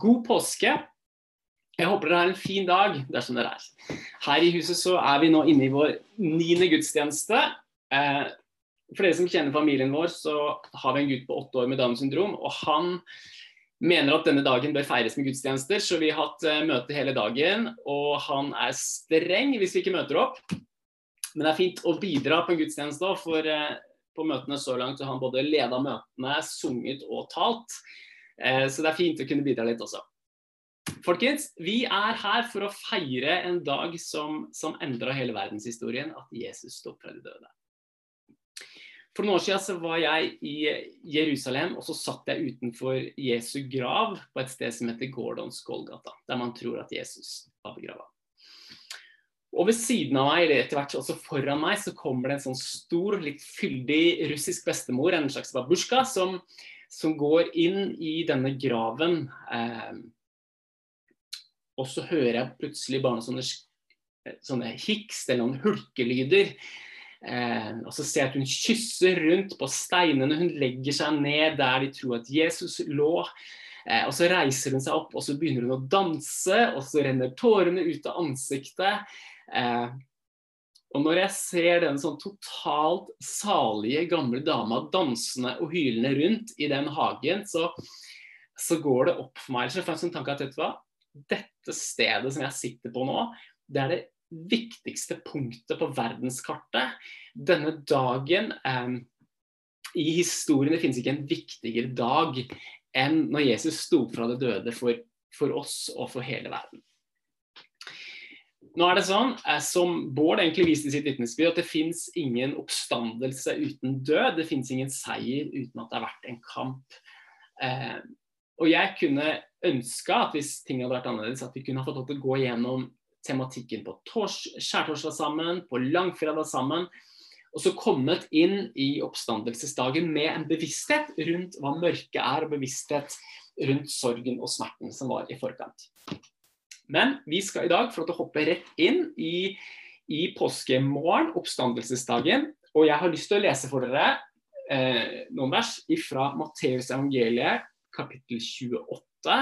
God påske. Jeg håper dere har en fin dag dersom dere er. Her i huset så er vi nå inne i vår niende gudstjeneste. Eh, for dere som kjenner familien vår, så har vi en gutt på åtte år med Downs syndrom. Og han mener at denne dagen bør feires med gudstjenester, så vi har hatt eh, møte hele dagen. Og han er streng hvis vi ikke møter opp. Men det er fint å bidra på en gudstjeneste for eh, på møtene så langt så har han både leda møtene, sunget og talt. Så det er fint å kunne bidra litt også. Folkens, vi er her for å feire en dag som, som endra hele verdenshistorien, at Jesus sto fra de døde. For noen år siden så var jeg i Jerusalem, og så satt jeg utenfor Jesu grav på et sted som heter Gordons Golgata, der man tror at Jesus var begrava. Og ved siden av meg, eller etter hvert også foran meg, så kommer det en sånn stor, litt fyldig russisk bestemor, en slags babusjka, som, som går inn i denne graven. Eh, og så hører jeg plutselig bare noen sånne, sånne hiks eller noen hulkelyder. Eh, og så ser jeg at hun kysser rundt på steinene. Hun legger seg ned der de tror at Jesus lå. Eh, og så reiser hun seg opp og så begynner hun å danse, og så renner tårene ut av ansiktet. Eh, og når jeg ser den sånn totalt salige gamle dama dansende og hylende rundt i den hagen, så, så går det opp for meg. Så en sånn tanke at vet du hva, dette stedet som jeg sitter på nå, det er det viktigste punktet på verdenskartet. Denne dagen eh, i historien Det finnes ikke en viktigere dag enn når Jesus sto fra det døde for, for oss og for hele verden. Nå er det sånn, eh, som Bård egentlig viste i sitt vitnesbyrd, at det fins ingen oppstandelse uten død. Det fins ingen seier uten at det har vært en kamp. Eh, og jeg kunne ønska at hvis ting hadde vært annerledes, at vi kunne ha fått lov til å gå gjennom tematikken på skjærtorsdag sammen, på langfredag sammen. Og så kommet inn i oppstandelsesdagen med en bevissthet rundt hva mørket er, og bevissthet rundt sorgen og smerten som var i forkant. Men vi skal i dag få å hoppe rett inn i, i påskemorgen, oppstandelsesdagen. Og jeg har lyst til å lese for dere eh, noen vers fra Matteus evangeliet kapittel 28.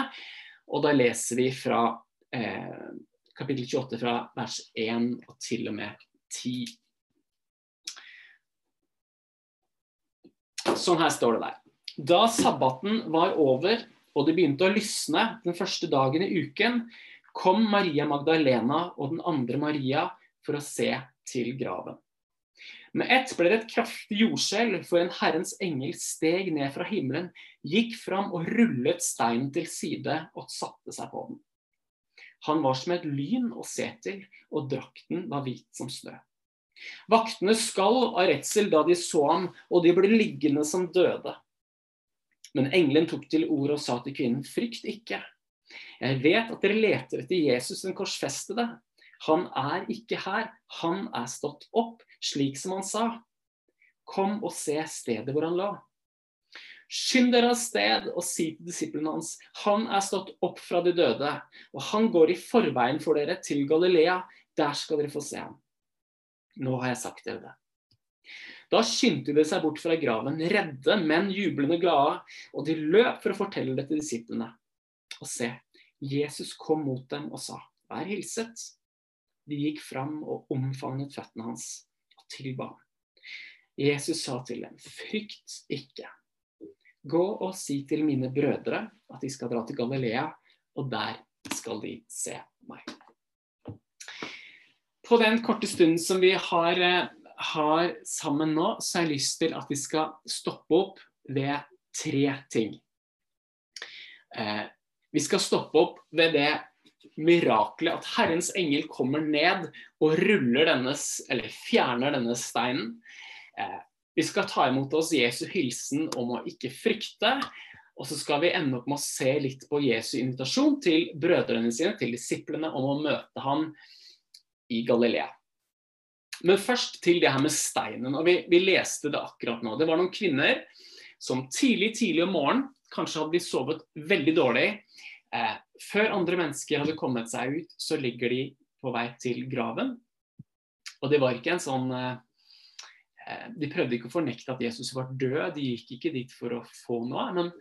Og da leser vi fra eh, kapittel 28 fra vers 1 og til og med 10. Sånn her står det der. Da sabbaten var over og det begynte å lysne den første dagen i uken, kom Maria Magdalena og den andre Maria for å se til graven. Med ett ble det et kraftig jordskjelv, for en Herrens engel steg ned fra himmelen, gikk fram og rullet steinen til side og satte seg på den. Han var som et lyn å se til, og drakten var hvit som snø. Vaktene skalv av redsel da de så ham, og de ble liggende som døde. Men engelen tok til orde og sa til kvinnen, frykt ikke. Jeg vet at dere leter etter Jesus den korsfestede. Han er ikke her, han er stått opp, slik som han sa. Kom og se stedet hvor han lå. Skynd dere av sted og si til disiplene hans, han er stått opp fra de døde, og han går i forveien for dere til Galilea, der skal dere få se ham. Nå har jeg sagt dere det. Da skyndte de seg bort fra graven, redde, men jublende glade, og de løp for å fortelle det til disiplene. Og se, Jesus kom mot dem og sa, vær hilset. De gikk fram og omfavnet føttene hans og tilba. Jesus sa til dem, frykt ikke. Gå og si til mine brødre at de skal dra til Galilea, og der skal de se meg. På den korte stunden som vi har, har sammen nå, så har jeg lyst til at vi skal stoppe opp ved tre ting. Eh, vi skal stoppe opp ved det miraklet at Herrens engel kommer ned og ruller denne, eller fjerner denne steinen. Eh, vi skal ta imot oss Jesu hilsen om å ikke frykte. Og så skal vi ende opp med å se litt på Jesu invitasjon til brødrene sine, til disiplene, om å møte ham i Galilea. Men først til det her med steinen. og vi, vi leste det akkurat nå. Det var noen kvinner som tidlig tidlig om morgenen, kanskje hadde de sovet veldig dårlig, Eh, før andre mennesker hadde kommet seg ut, så ligger de på vei til graven. Og det var ikke en sånn eh, eh De prøvde ikke å fornekte at Jesus var død, de gikk ikke dit for å få noe. Men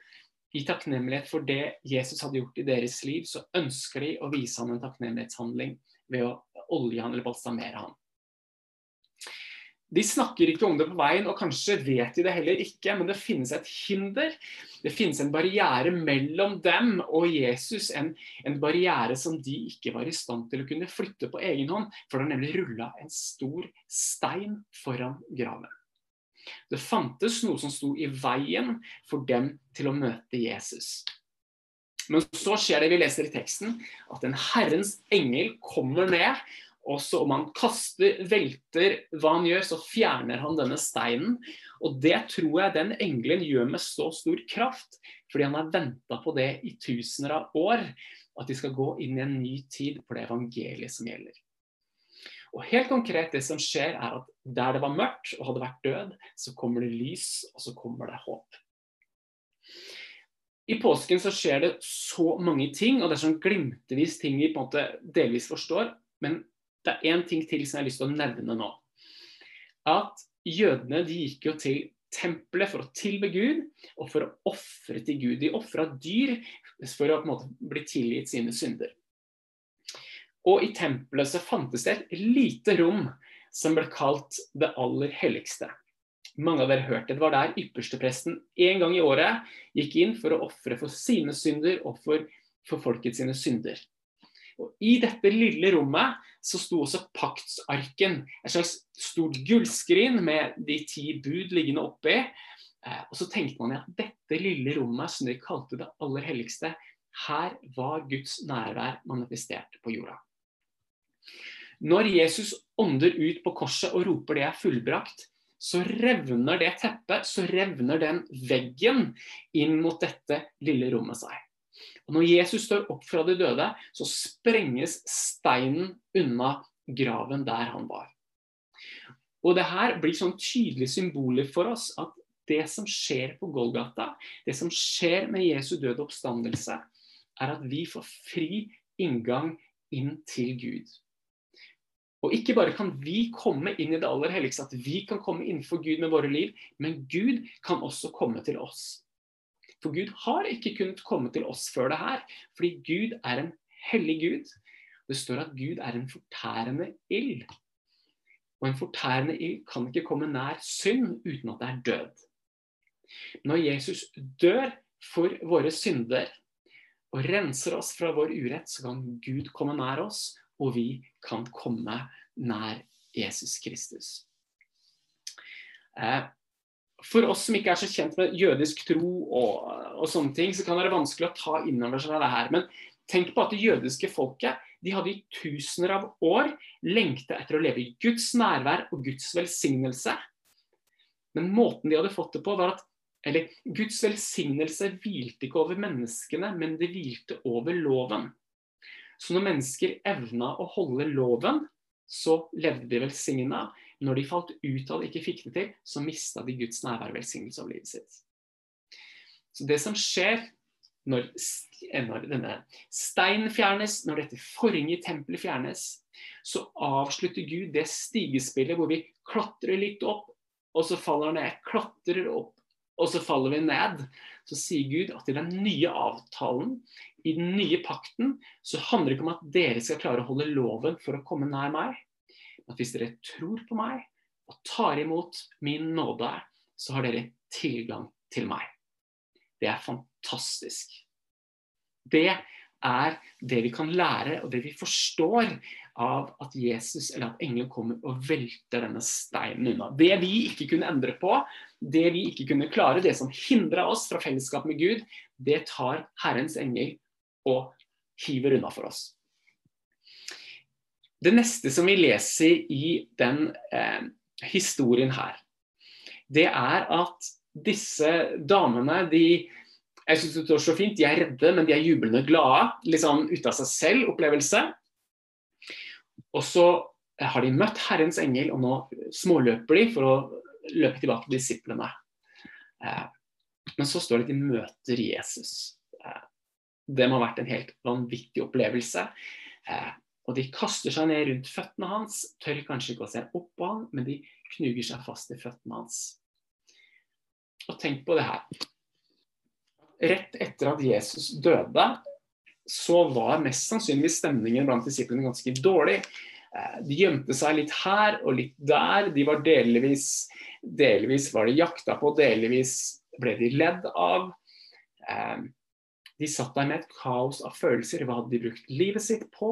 i takknemlighet for det Jesus hadde gjort i deres liv, så ønsker de å vise ham en takknemlighetshandling ved å olje han eller balsamere han. De snakker ikke om det på veien, og kanskje vet de det heller ikke, men det finnes et hinder. Det finnes en barriere mellom dem og Jesus, en, en barriere som de ikke var i stand til å kunne flytte på egen hånd, for det har nemlig rulla en stor stein foran graven. Det fantes noe som sto i veien for dem til å møte Jesus. Men så skjer det vi leser i teksten, at en Herrens engel kommer ned. Og så om han kaster, velter hva han gjør, så fjerner han denne steinen. Og det tror jeg den engelen gjør med så stor kraft, fordi han har venta på det i tusener av år. At de skal gå inn i en ny tid for det evangeliet som gjelder. Og helt konkret, det som skjer, er at der det var mørkt og hadde vært død, så kommer det lys, og så kommer det håp. I påsken så skjer det så mange ting, og det er sånn glimtevis ting vi på en måte delvis forstår. Men det er én ting til som jeg har lyst til å nevne nå. At jødene de gikk jo til tempelet for å tilbe Gud og for å ofre til Gud. De ofra dyr for å på en måte bli tilgitt sine synder. Og i tempelet så fantes det et lite rom som ble kalt det aller helligste. Mange av dere hørte det var der ypperstepresten en gang i året gikk inn for å ofre for sine synder og for, for sine synder. Og I dette lille rommet så sto også paktsarken, et slags stort gullskrin med de ti bud liggende oppi. Eh, og så tenkte man at dette lille rommet som de kalte det aller helligste, her var Guds nærvær manifestert på jorda. Når Jesus ånder ut på korset og roper det er fullbrakt, så revner det teppet, så revner den veggen inn mot dette lille rommet seg. Og Når Jesus står opp fra de døde, så sprenges steinen unna graven der han var. Og det her blir sånn tydelige symboler for oss at det som skjer på Golgata, det som skjer med Jesu døde oppstandelse, er at vi får fri inngang inn til Gud. Og ikke bare kan vi komme inn i det aller helligste, at vi kan komme innenfor Gud med våre liv, men Gud kan også komme til oss. For Gud har ikke kunnet komme til oss før det her, fordi Gud er en hellig Gud. Det står at Gud er en fortærende ild. Og en fortærende ild kan ikke komme nær synd uten at det er død. Når Jesus dør for våre synder og renser oss fra vår urett, så kan Gud komme nær oss og vi kan komme nær Jesus Kristus. Eh, for oss som ikke er så kjent med jødisk tro og, og sånne ting, så kan det være vanskelig å ta inn over seg det her. Men tenk på at det jødiske folket de hadde i tusener av år lengta etter å leve i Guds nærvær og Guds velsignelse. Men måten de hadde fått det på, var at eller Guds velsignelse hvilte ikke over menneskene, men det hvilte over loven. Så når mennesker evna å holde loven, så levde de velsigna. Når de falt ut av det, ikke fikk det til, så mista de Guds nærvær og velsignelse over livet sitt. Så det som skjer når, når denne steinen fjernes, når dette forhenget i tempelet fjernes, så avslutter Gud det stigespillet hvor vi klatrer litt opp, og så faller ned, klatrer opp, og så faller vi ned. Så sier Gud at i den nye avtalen, i den nye pakten så handler det ikke om at dere skal klare å holde loven for å komme nær meg. At hvis dere tror på meg og tar imot min nåde, så har dere tilgang til meg. Det er fantastisk. Det er det vi kan lære og det vi forstår av at Jesus eller at engelen kommer og velter denne steinen unna. Det vi ikke kunne endre på, det vi ikke kunne klare, det som hindra oss fra fellesskap med Gud, det tar Herrens engel og hiver unna for oss. Det neste som vi leser i den eh, historien her, det er at disse damene de jeg synes det er så fint, De er redde, men de er jublende glade. Litt sånn ut av seg selv-opplevelse. Og så har de møtt Herrens engel, og nå småløper de for å løpe tilbake til disiplene. Eh, men så står det at de møter Jesus. Eh, det må ha vært en helt vanvittig opplevelse. Eh, og de kaster seg ned rundt føttene hans, tør kanskje ikke å se opp på han, men de knuger seg fast i føttene hans. Og tenk på det her. rett etter at Jesus døde, så var mest sannsynligvis stemningen blant disiplene ganske dårlig. Eh, de gjemte seg litt her og litt der. De var delvis, delvis var de jakta på, delvis ble de ledd av. De satt der med et kaos av følelser. Hva hadde de brukt livet sitt på?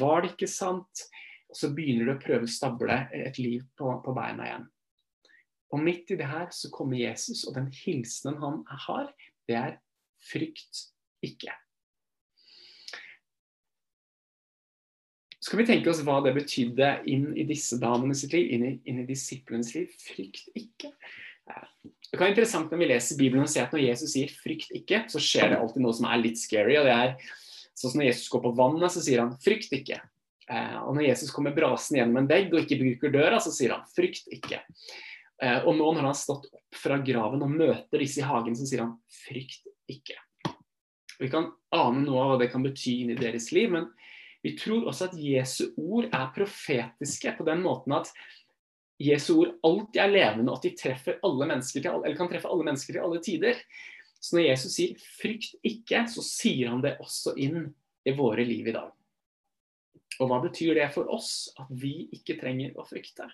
Var det ikke sant? Og så begynner de å prøve å stable et liv på, på beina igjen. Og midt i det her så kommer Jesus, og den hilsenen han har, det er frykt ikke. Så kan vi tenke oss hva det betydde inn i disse damene sitt liv, inn i, inn i disiplenes liv. Frykt ikke. Det kan være interessant når vi leser Bibelen og ser at når Jesus sier 'frykt ikke', så skjer det alltid noe som er litt scary. og det er sånn som Når Jesus går på vannet, så sier han 'frykt ikke'. Eh, og når Jesus kommer brasende gjennom en vegg og ikke bruker døra, så sier han 'frykt ikke'. Eh, og nå når han har stått opp fra graven og møter disse i hagen, så sier han 'frykt ikke'. Vi kan ane noe av hva det kan bety inn i deres liv, men vi tror også at Jesu ord er profetiske på den måten at Jesu ord alltid er levende, og at de treffer alle mennesker til, eller kan treffe alle mennesker til alle tider. Så når Jesus sier 'frykt ikke', så sier han det også inn i våre liv i dag. Og hva betyr det for oss? At vi ikke trenger å frykte.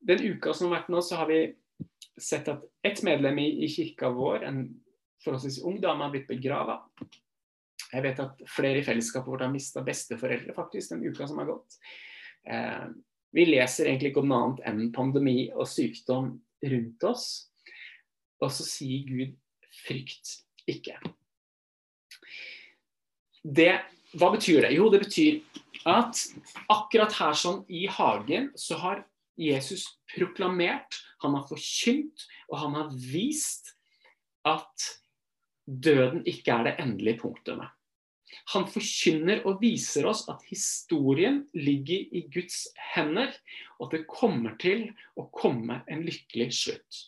Den uka som har vært nå, så har vi sett at ett medlem i, i kirka vår, en forholdsvis ung dame, har blitt begrava. Jeg vet at flere i fellesskapet vårt har mista besteforeldre faktisk den uka som har gått. Eh, vi leser egentlig ikke om noe annet enn pandemi og sykdom rundt oss. Og så sier Gud 'frykt ikke'. Det, hva betyr det? Jo, det betyr at akkurat her sånn i hagen så har Jesus proklamert, han har forkynt og han har vist at døden ikke er det endelige punktumet. Han forkynner og viser oss at historien ligger i Guds hender, og at det kommer til å komme en lykkelig slutt.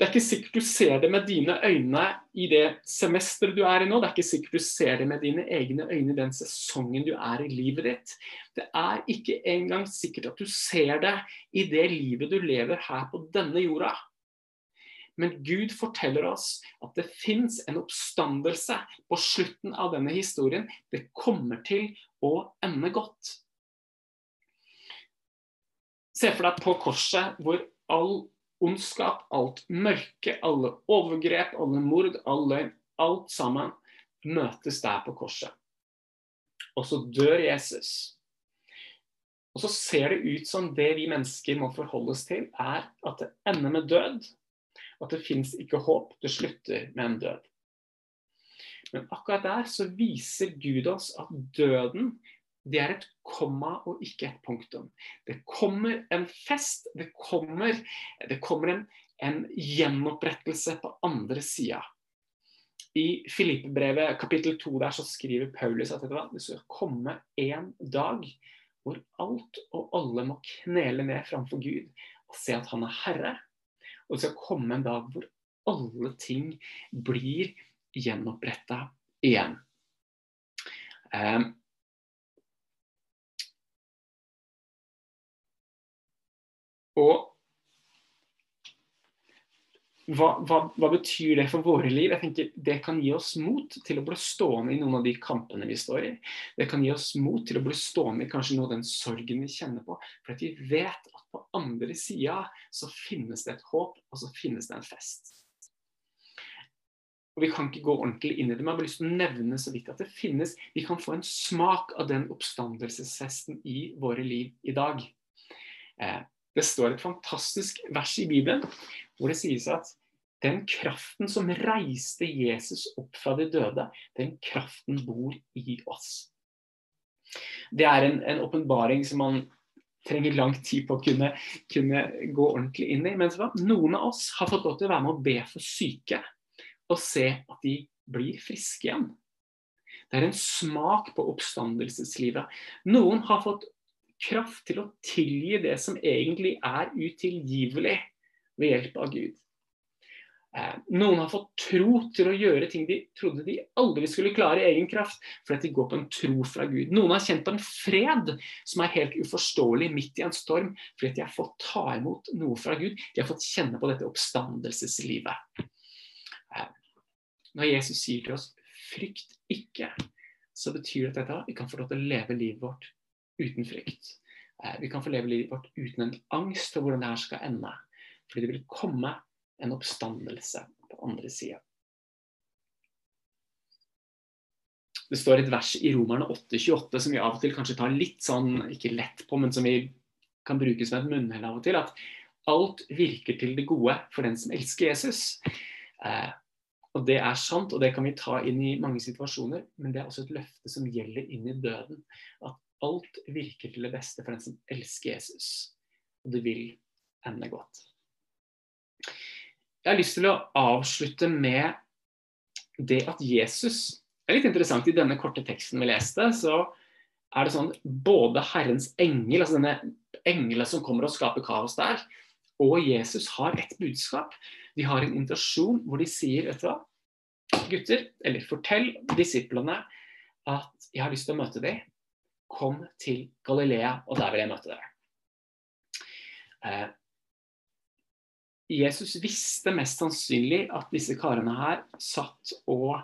Det er ikke sikkert du ser det med dine øyne i det semesteret du er i nå. Det er ikke sikkert du ser det med dine egne øyne i den sesongen du er i livet ditt. Det er ikke engang sikkert at du ser det i det livet du lever her på denne jorda. Men Gud forteller oss at det fins en oppstandelse på slutten av denne historien. Det kommer til å ende godt. Se for deg på korset hvor all ondskap, alt mørke, alle overgrep, alle mord, alle, alt sammen møtes der på korset. Og så dør Jesus. Og så ser det ut som det vi mennesker må forholde oss til, er at det ender med død at det fins ikke håp. Det slutter med en død. Men akkurat der så viser Gud oss at døden det er et komma og ikke et punktum. Det kommer en fest, det kommer, det kommer en, en gjenopprettelse på andre sida. I Filippebrevet kapittel 2 der så skriver Paulus at det skal komme en dag hvor alt og alle må knele ned framfor Gud og se at han er herre, og det skal komme en dag hvor alle ting blir gjenoppretta igjen. Um, og hva, hva, hva, betyr det for våre liv? Jeg tenker Det kan gi oss mot til å bli stående i noen av de kampene vi står i. Det kan gi oss mot til å bli stående i kanskje noe av den sorgen vi kjenner på. For at vi vet at på andre sida så finnes det et håp, og så finnes det en fest. Og Vi kan ikke gå ordentlig inn i det, men jeg har lyst til å nevne så vidt at det finnes Vi kan få en smak av den oppstandelsesfesten i våre liv i dag. Eh, det står et fantastisk vers i Bibelen hvor det sies at den kraften som reiste Jesus opp fra de døde, den kraften bor i oss. Det er en åpenbaring som man trenger lang tid på å kunne, kunne gå ordentlig inn i. Men noen av oss har fått lov til å være med å be for syke og se at de blir friske igjen. Det er en smak på oppstandelseslivet. Noen har fått kraft til å tilgi det som egentlig er utilgivelig ved hjelp av Gud. Eh, noen har fått tro til å gjøre ting de trodde de aldri skulle klare i egen kraft, fordi de går på en tro fra Gud. Noen har kjent på en fred som er helt uforståelig midt i en storm, fordi de har fått ta imot noe fra Gud. De har fått kjenne på dette oppstandelseslivet. Eh, når Jesus sier til oss 'frykt ikke', så betyr det at vi kan få lov til å leve livet vårt uten frykt. Eh, vi kan få leve livet vårt uten en angst for hvordan det her skal ende. Fordi det vil komme en oppstandelse på andre sida. Det står et vers i Romerne 8,28 som vi av og til kanskje tar litt sånn, ikke lett på, men som vi kan bruke som et munnhell av og til. At alt virker til det gode for den som elsker Jesus. Eh, og det er sant, og det kan vi ta inn i mange situasjoner, men det er også et løfte som gjelder inn i døden. At alt virker til det beste for den som elsker Jesus. Og det vil ende godt. Jeg har lyst til å avslutte med det at Jesus det er litt interessant. I denne korte teksten vi leste, så er det sånn både Herrens engel, altså denne engelen som kommer og skaper kaos der, og Jesus har et budskap. De har en invitasjon hvor de sier, vet du hva, gutter, eller fortell disiplene at jeg har lyst til å møte dem. Kom til Galilea, og der vil jeg møte dere. Jesus visste mest sannsynlig at disse karene her satt og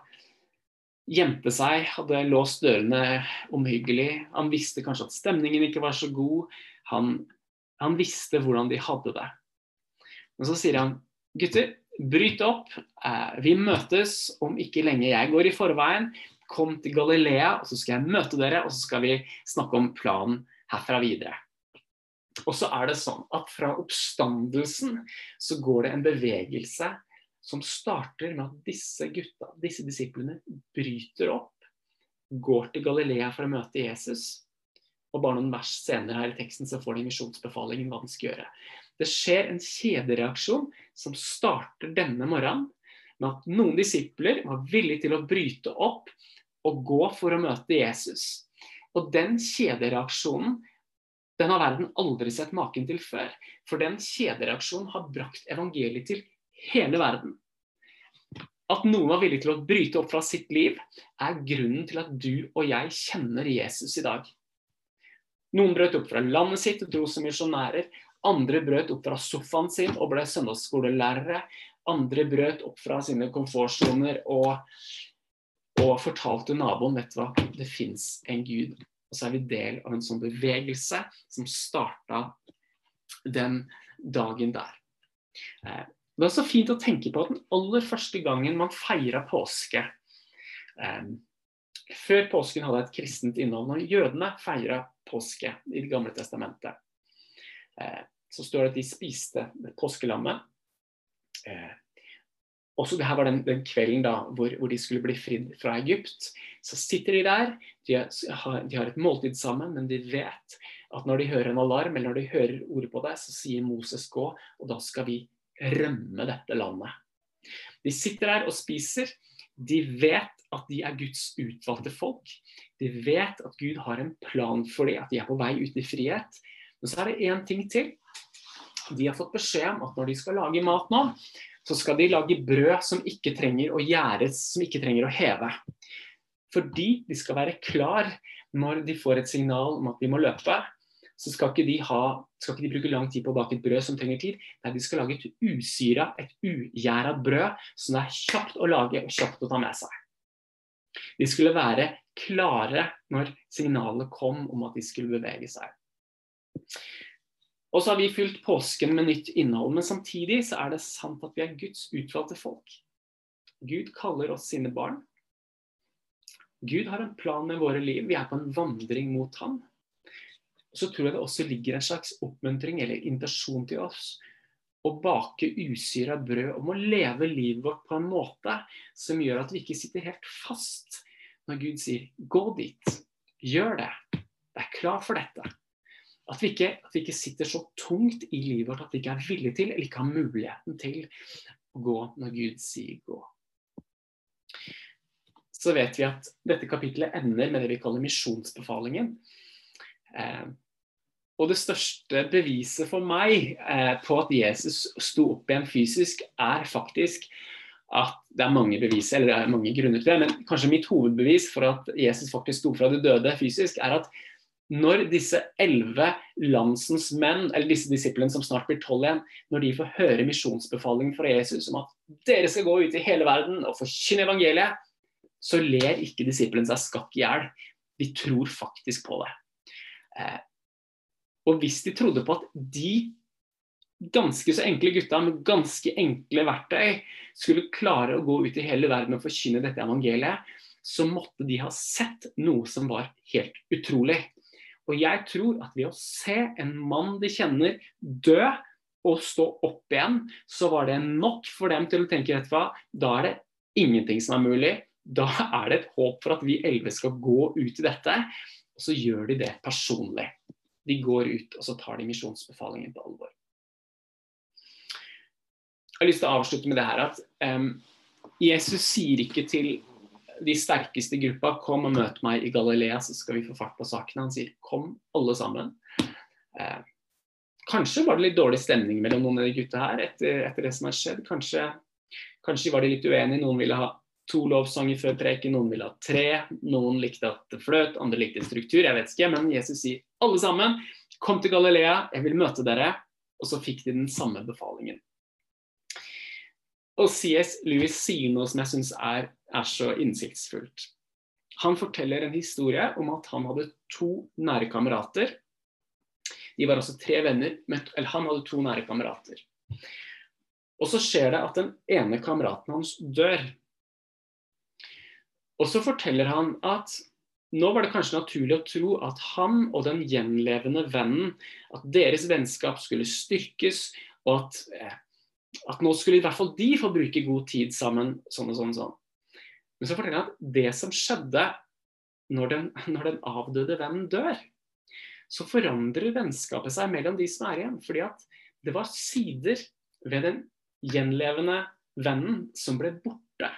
gjemte seg, hadde låst dørene omhyggelig. Han visste kanskje at stemningen ikke var så god. Han, han visste hvordan de hadde det. Men så sier han gutter, bryt opp. Eh, vi møtes om ikke lenge. Jeg går i forveien. Kom til Galilea, og så skal jeg møte dere, og så skal vi snakke om planen herfra videre. Og så er det sånn at fra oppstandelsen så går det en bevegelse som starter med at disse gutta, disse disiplene, bryter opp, går til Galilea for å møte Jesus. Og bare noen vers senere her i teksten så får de misjonsbefalingen hva de skal gjøre. Det skjer en kjedereaksjon som starter denne morgenen med at noen disipler var villige til å bryte opp og gå for å møte Jesus. Og den kjedereaksjonen den har verden aldri sett maken til før. For den kjedereaksjonen har brakt evangeliet til hele verden. At noen var villig til å bryte opp fra sitt liv, er grunnen til at du og jeg kjenner Jesus i dag. Noen brøt opp fra landet sitt og dro som misjonærer. Andre brøt opp fra sofaen sin og ble søndagsskolelærere. Andre brøt opp fra sine komfortsoner og, og fortalte naboen vet du hva, det fins en gud. Og så er vi del av en sånn bevegelse som starta den dagen der. Eh, det er også fint å tenke på at den aller første gangen man feira påske eh, Før påsken hadde et kristent innhold. Når jødene feira påske i Det gamle testamentet, eh, så står det at de spiste påskelammet. Også det her var den, den kvelden da, hvor, hvor, de skulle bli fridd fra Egypt. Så sitter de der, de har, de har, et måltid sammen, men de vet at når de hører en alarm, eller når de hører ordet på deg, så sier Moses gå, og da skal vi rømme dette landet. De sitter der og spiser. De vet at de er Guds utvalgte folk. De vet at Gud har en plan for dem, at de er på vei ut i frihet. Men så er det én ting til. De har fått beskjed om at når de skal lage mat nå, så skal de lage brød som ikke trenger å gjæres, som ikke trenger å heve. Fordi de skal være klar når de får et signal om at de må løpe, så skal ikke, de ha, skal ikke de bruke lang tid på å bake et brød som trenger tid. Nei, de skal lage et usyra, et ugjæra brød som det er kjapt å lage og kjapt å ta med seg. De skulle være klare når signalet kom om at de skulle bevege seg. Og så har vi fylt påsken med nytt innhold, men samtidig så er det sant at vi er Guds utvalgte folk. Gud kaller oss sine barn. Gud har en plan med våre liv. Vi er på en vandring mot ham så tror jeg det også ligger en slags oppmuntring eller invitasjon til oss å bake usyra brød, om å leve livet vårt på en måte som gjør at vi ikke sitter helt fast når Gud sier 'gå dit', gjør det, er klar for dette. At vi, ikke, at vi ikke sitter så tungt i livet vårt at vi ikke er villige til eller ikke har muligheten til å gå når Gud sier 'gå'. Så vet vi at dette kapitlet ender med det vi kaller misjonsbefalingen. Eh, og det største beviset for meg eh, på at Jesus sto opp igjen fysisk, er faktisk at det er mange bevis, eller det er mange grunner til det, men kanskje mitt hovedbevis for at Jesus faktisk sto fra det døde fysisk, er at når disse elleve landsens menn, eller disse disiplene som snart blir tolv igjen, når de får høre misjonsbefalingen fra Jesus om at dere skal gå ut i hele verden og forkynne evangeliet, så ler ikke disiplene seg skakk i hjel. De tror faktisk på det. Eh, og hvis de trodde på at de ganske så enkle gutta med ganske enkle verktøy skulle klare å gå ut i hele verden og forkynne dette evangeliet, så måtte de ha sett noe som var helt utrolig. Og jeg tror at ved å se en mann de kjenner dø og stå opp igjen, så var det nok for dem til å tenke etterpå. Da er det ingenting som er mulig. Da er det et håp for at vi elleve skal gå ut i dette. Og så gjør de det personlig. De går ut, og så tar de misjonsbefalingen på alvor. Jeg har lyst til å avslutte med det her at um, Jesus sier ikke til de sterkeste i gruppa 'kom og møt meg i Galilea, så skal vi få fart på sakene'. Han sier 'kom, alle sammen'. Eh, kanskje var det litt dårlig stemning mellom noen av de gutta her etter, etter, det som har skjedd. Kanskje, kanskje var de litt uenige. Noen ville ha to lovsanger før preken, noen ville ha tre. Noen likte at det fløt, andre likte struktur. Jeg vet ikke, men Jesus sier 'alle sammen, kom til Galilea, jeg vil møte dere'. Og så fikk de den samme befalingen. Og CS Lewis sier noe som jeg syns er, er, så innsiktsfullt. Han forteller en historie om at han hadde to nære kamerater. De var altså tre venner, eller han hadde to nære kamerater. Og så skjer det at den ene kameraten hans dør. Og så forteller han at nå var det kanskje naturlig å tro at han og den gjenlevende vennen, at deres vennskap skulle styrkes, og at eh, at nå skulle i hvert fall de få bruke god tid sammen. sånn og sånn og sånn. Men så forteller han det som skjedde når den, når den avdøde vennen dør, så forandrer vennskapet seg mellom de som er igjen. Fordi at det var sider ved den gjenlevende vennen som ble borte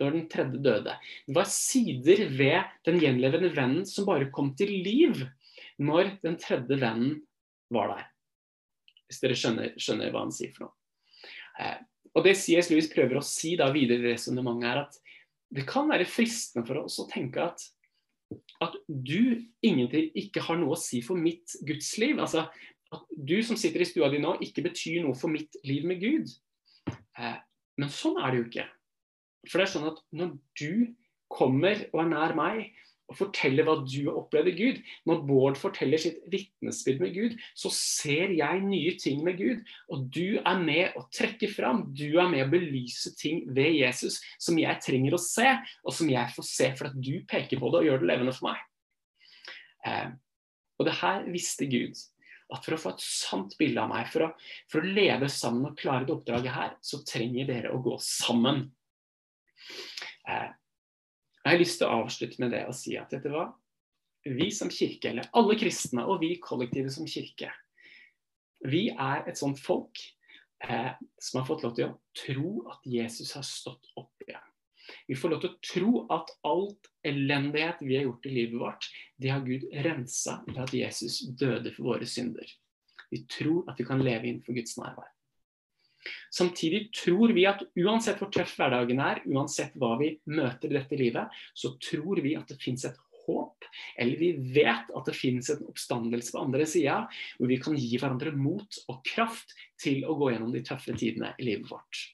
da den tredje døde. Det var sider ved den gjenlevende vennen som bare kom til liv når den tredje vennen var der. Hvis dere skjønner, skjønner hva han sier for noe. Eh, og Det C.S. Lewis prøver å si da videre i resonnementet, er at det kan være fristende for oss å tenke at, at du ingenting ikke har noe å si for mitt gudsliv. Altså, at du som sitter i stua di nå, ikke betyr noe for mitt liv med Gud. Eh, men sånn er det jo ikke. For det er sånn at når du kommer og er nær meg, og forteller hva du har opplevd i Gud. Når Bård forteller sitt vitnesbyrd med Gud, så ser jeg nye ting med Gud. Og du er med å trekke fram, du er med å belyse ting ved Jesus som jeg trenger å se, og som jeg får se fordi du peker på det og gjør det levende for meg. Eh, og det her visste Gud. At for å få et sant bilde av meg, for å, for å leve sammen og klare det oppdraget her, så trenger dere å gå sammen. Eh, jeg har lyst til å avslutte med det og si at dette var vi som kirke, eller alle kristne og vi kollektive som kirke, vi er et sånt folk eh, som har fått lov til å tro at Jesus har stått opp igjen. Vi får lov til å tro at alt elendighet vi har gjort i livet vårt, det har Gud rensa ved at Jesus døde for våre synder. Vi tror at vi kan leve innenfor Guds nærvær. Samtidig tror vi at uansett hvor tøff hverdagen er, uansett hva vi møter i dette livet, så tror vi at det fins et håp, eller vi vet at det finnes en oppstandelse på andre sida, hvor vi kan gi hverandre mot og kraft til å gå gjennom de tøffe tidene i livet vårt.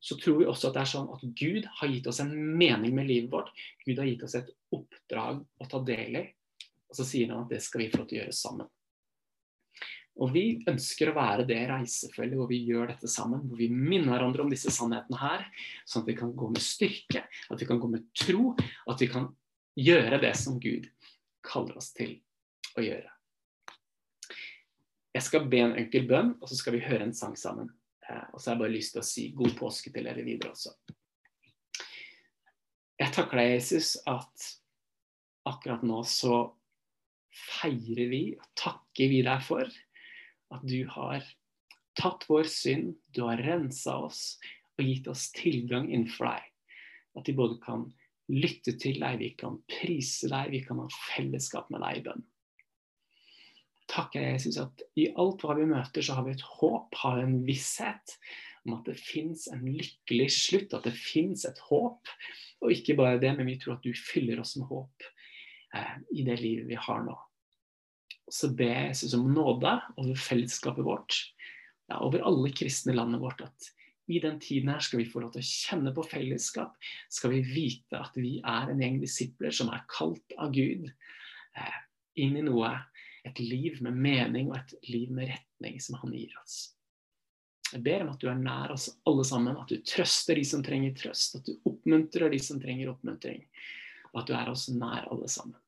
Så tror vi også at det er sånn at Gud har gitt oss en mening med livet vårt. Gud har gitt oss et oppdrag å ta del i. Og så sier han at det skal vi få til å gjøre sammen. Og vi ønsker å være det reisefølget hvor vi gjør dette sammen. Hvor vi minner hverandre om disse sannhetene her, sånn at vi kan gå med styrke, at vi kan gå med tro, at vi kan gjøre det som Gud kaller oss til å gjøre. Jeg skal be en enkel bønn, og så skal vi høre en sang sammen. Eh, og så har jeg bare lyst til å si god påske til dere videre også. Jeg takker deg, Jesus, at akkurat nå så feirer vi og takker vi deg for at du har tatt vår synd, du har rensa oss og gitt oss tilgang innenfor deg. At vi både kan lytte til deg, vi kan prise deg, vi kan ha fellesskap med deg i bønn. Takker jeg Jesus at i alt hva vi møter, så har vi et håp, har en visshet om at det fins en lykkelig slutt, at det fins et håp. Og ikke bare det, men vi tror at du fyller oss med håp. eh, i det livet vi har nå. Og så ber Jesus om nåde over fellesskapet vårt, ja, over alle kristne i landet vårt. at i den tiden her skal vi få lov til å kjenne på fellesskap. Skal vi vite at vi er en gjeng disipler som er kalt av Gud eh, inn i noe, et liv med mening og et liv med retning som han gir oss. Jeg ber om at du er nær oss alle sammen, at du trøster de som trenger trøst, at du oppmuntrer de som trenger oppmuntring, og at du er oss nær alle sammen.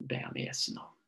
Be om i Jesu navn.